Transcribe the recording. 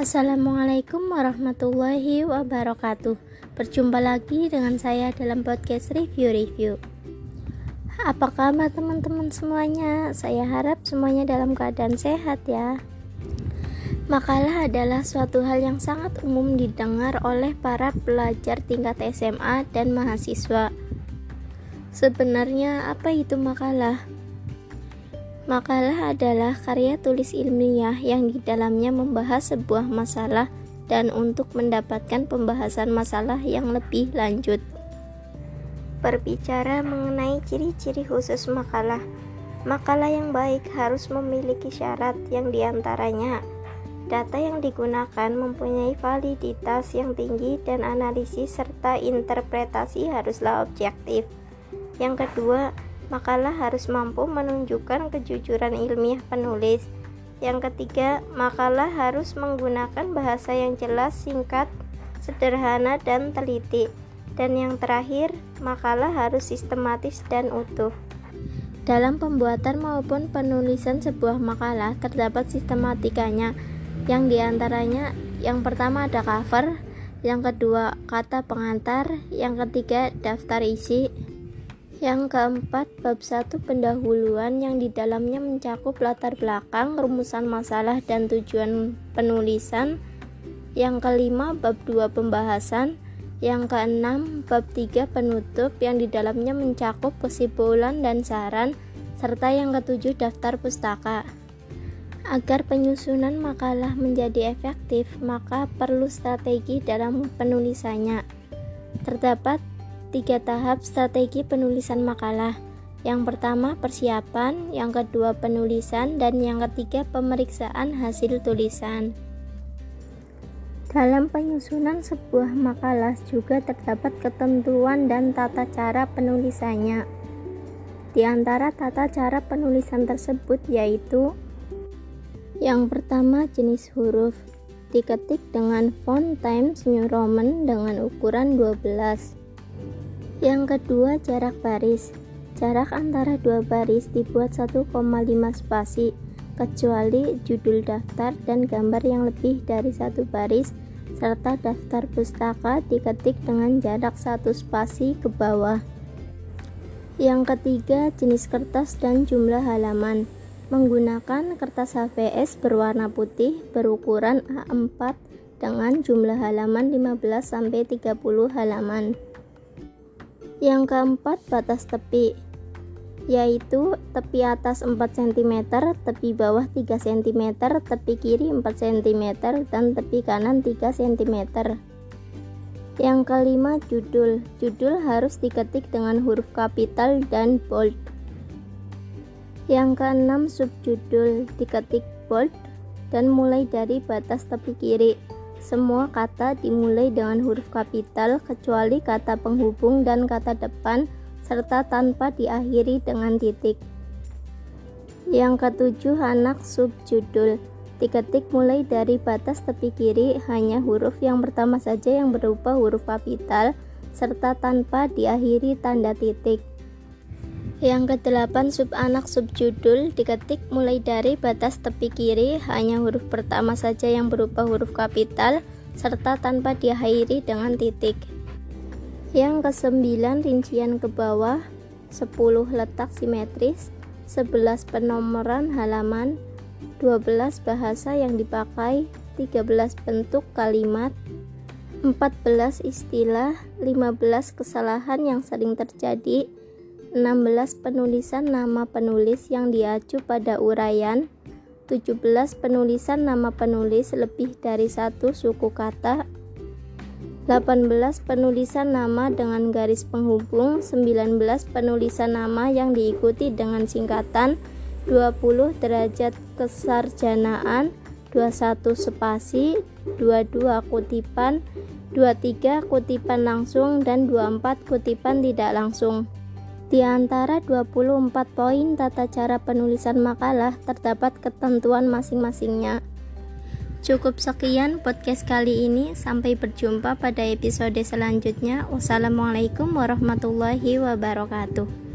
Assalamualaikum warahmatullahi wabarakatuh. Berjumpa lagi dengan saya dalam podcast review-review. Apa kabar teman-teman semuanya? Saya harap semuanya dalam keadaan sehat ya. Makalah adalah suatu hal yang sangat umum didengar oleh para pelajar tingkat SMA dan mahasiswa. Sebenarnya apa itu makalah? Makalah adalah karya tulis ilmiah yang di dalamnya membahas sebuah masalah dan untuk mendapatkan pembahasan masalah yang lebih lanjut. Berbicara mengenai ciri-ciri khusus makalah, makalah yang baik harus memiliki syarat yang di antaranya data yang digunakan mempunyai validitas yang tinggi dan analisis serta interpretasi haruslah objektif. Yang kedua, makalah harus mampu menunjukkan kejujuran ilmiah penulis. Yang ketiga, makalah harus menggunakan bahasa yang jelas, singkat, sederhana, dan teliti. Dan yang terakhir, makalah harus sistematis dan utuh. Dalam pembuatan maupun penulisan sebuah makalah terdapat sistematikanya, yang di antaranya yang pertama ada cover, yang kedua kata pengantar, yang ketiga daftar isi, yang keempat, bab satu pendahuluan yang di dalamnya mencakup latar belakang, rumusan masalah, dan tujuan penulisan. Yang kelima, bab dua pembahasan. Yang keenam, bab tiga penutup yang di dalamnya mencakup kesimpulan dan saran, serta yang ketujuh daftar pustaka. Agar penyusunan makalah menjadi efektif, maka perlu strategi dalam penulisannya. Terdapat tiga tahap strategi penulisan makalah. Yang pertama persiapan, yang kedua penulisan, dan yang ketiga pemeriksaan hasil tulisan. Dalam penyusunan sebuah makalah juga terdapat ketentuan dan tata cara penulisannya. Di antara tata cara penulisan tersebut yaitu yang pertama jenis huruf diketik dengan font Times New Roman dengan ukuran 12 yang kedua, jarak baris. Jarak antara dua baris dibuat 1,5 spasi, kecuali judul daftar dan gambar yang lebih dari satu baris, serta daftar pustaka diketik dengan jarak satu spasi ke bawah. Yang ketiga, jenis kertas dan jumlah halaman. Menggunakan kertas HVS berwarna putih berukuran A4 dengan jumlah halaman 15-30 halaman. Yang keempat, batas tepi, yaitu tepi atas 4 cm, tepi bawah 3 cm, tepi kiri 4 cm, dan tepi kanan 3 cm. Yang kelima, judul. Judul harus diketik dengan huruf kapital dan bold. Yang keenam, subjudul diketik bold dan mulai dari batas tepi kiri. Semua kata dimulai dengan huruf kapital kecuali kata penghubung dan kata depan serta tanpa diakhiri dengan titik. Yang ketujuh, anak subjudul. Diketik mulai dari batas tepi kiri hanya huruf yang pertama saja yang berupa huruf kapital serta tanpa diakhiri tanda titik. Yang kedelapan sub anak subjudul diketik mulai dari batas tepi kiri hanya huruf pertama saja yang berupa huruf kapital serta tanpa diakhiri dengan titik. Yang kesembilan rincian ke bawah 10 letak simetris 11 penomoran halaman 12 bahasa yang dipakai 13 bentuk kalimat 14 istilah 15 kesalahan yang sering terjadi 16 penulisan nama penulis yang diacu pada uraian 17 penulisan nama penulis lebih dari satu suku kata 18 penulisan nama dengan garis penghubung 19 penulisan nama yang diikuti dengan singkatan 20 derajat kesarjanaan 21 spasi 22 kutipan 23 kutipan langsung dan 24 kutipan tidak langsung di antara 24 poin tata cara penulisan makalah terdapat ketentuan masing-masingnya. Cukup sekian podcast kali ini, sampai berjumpa pada episode selanjutnya. Wassalamualaikum warahmatullahi wabarakatuh.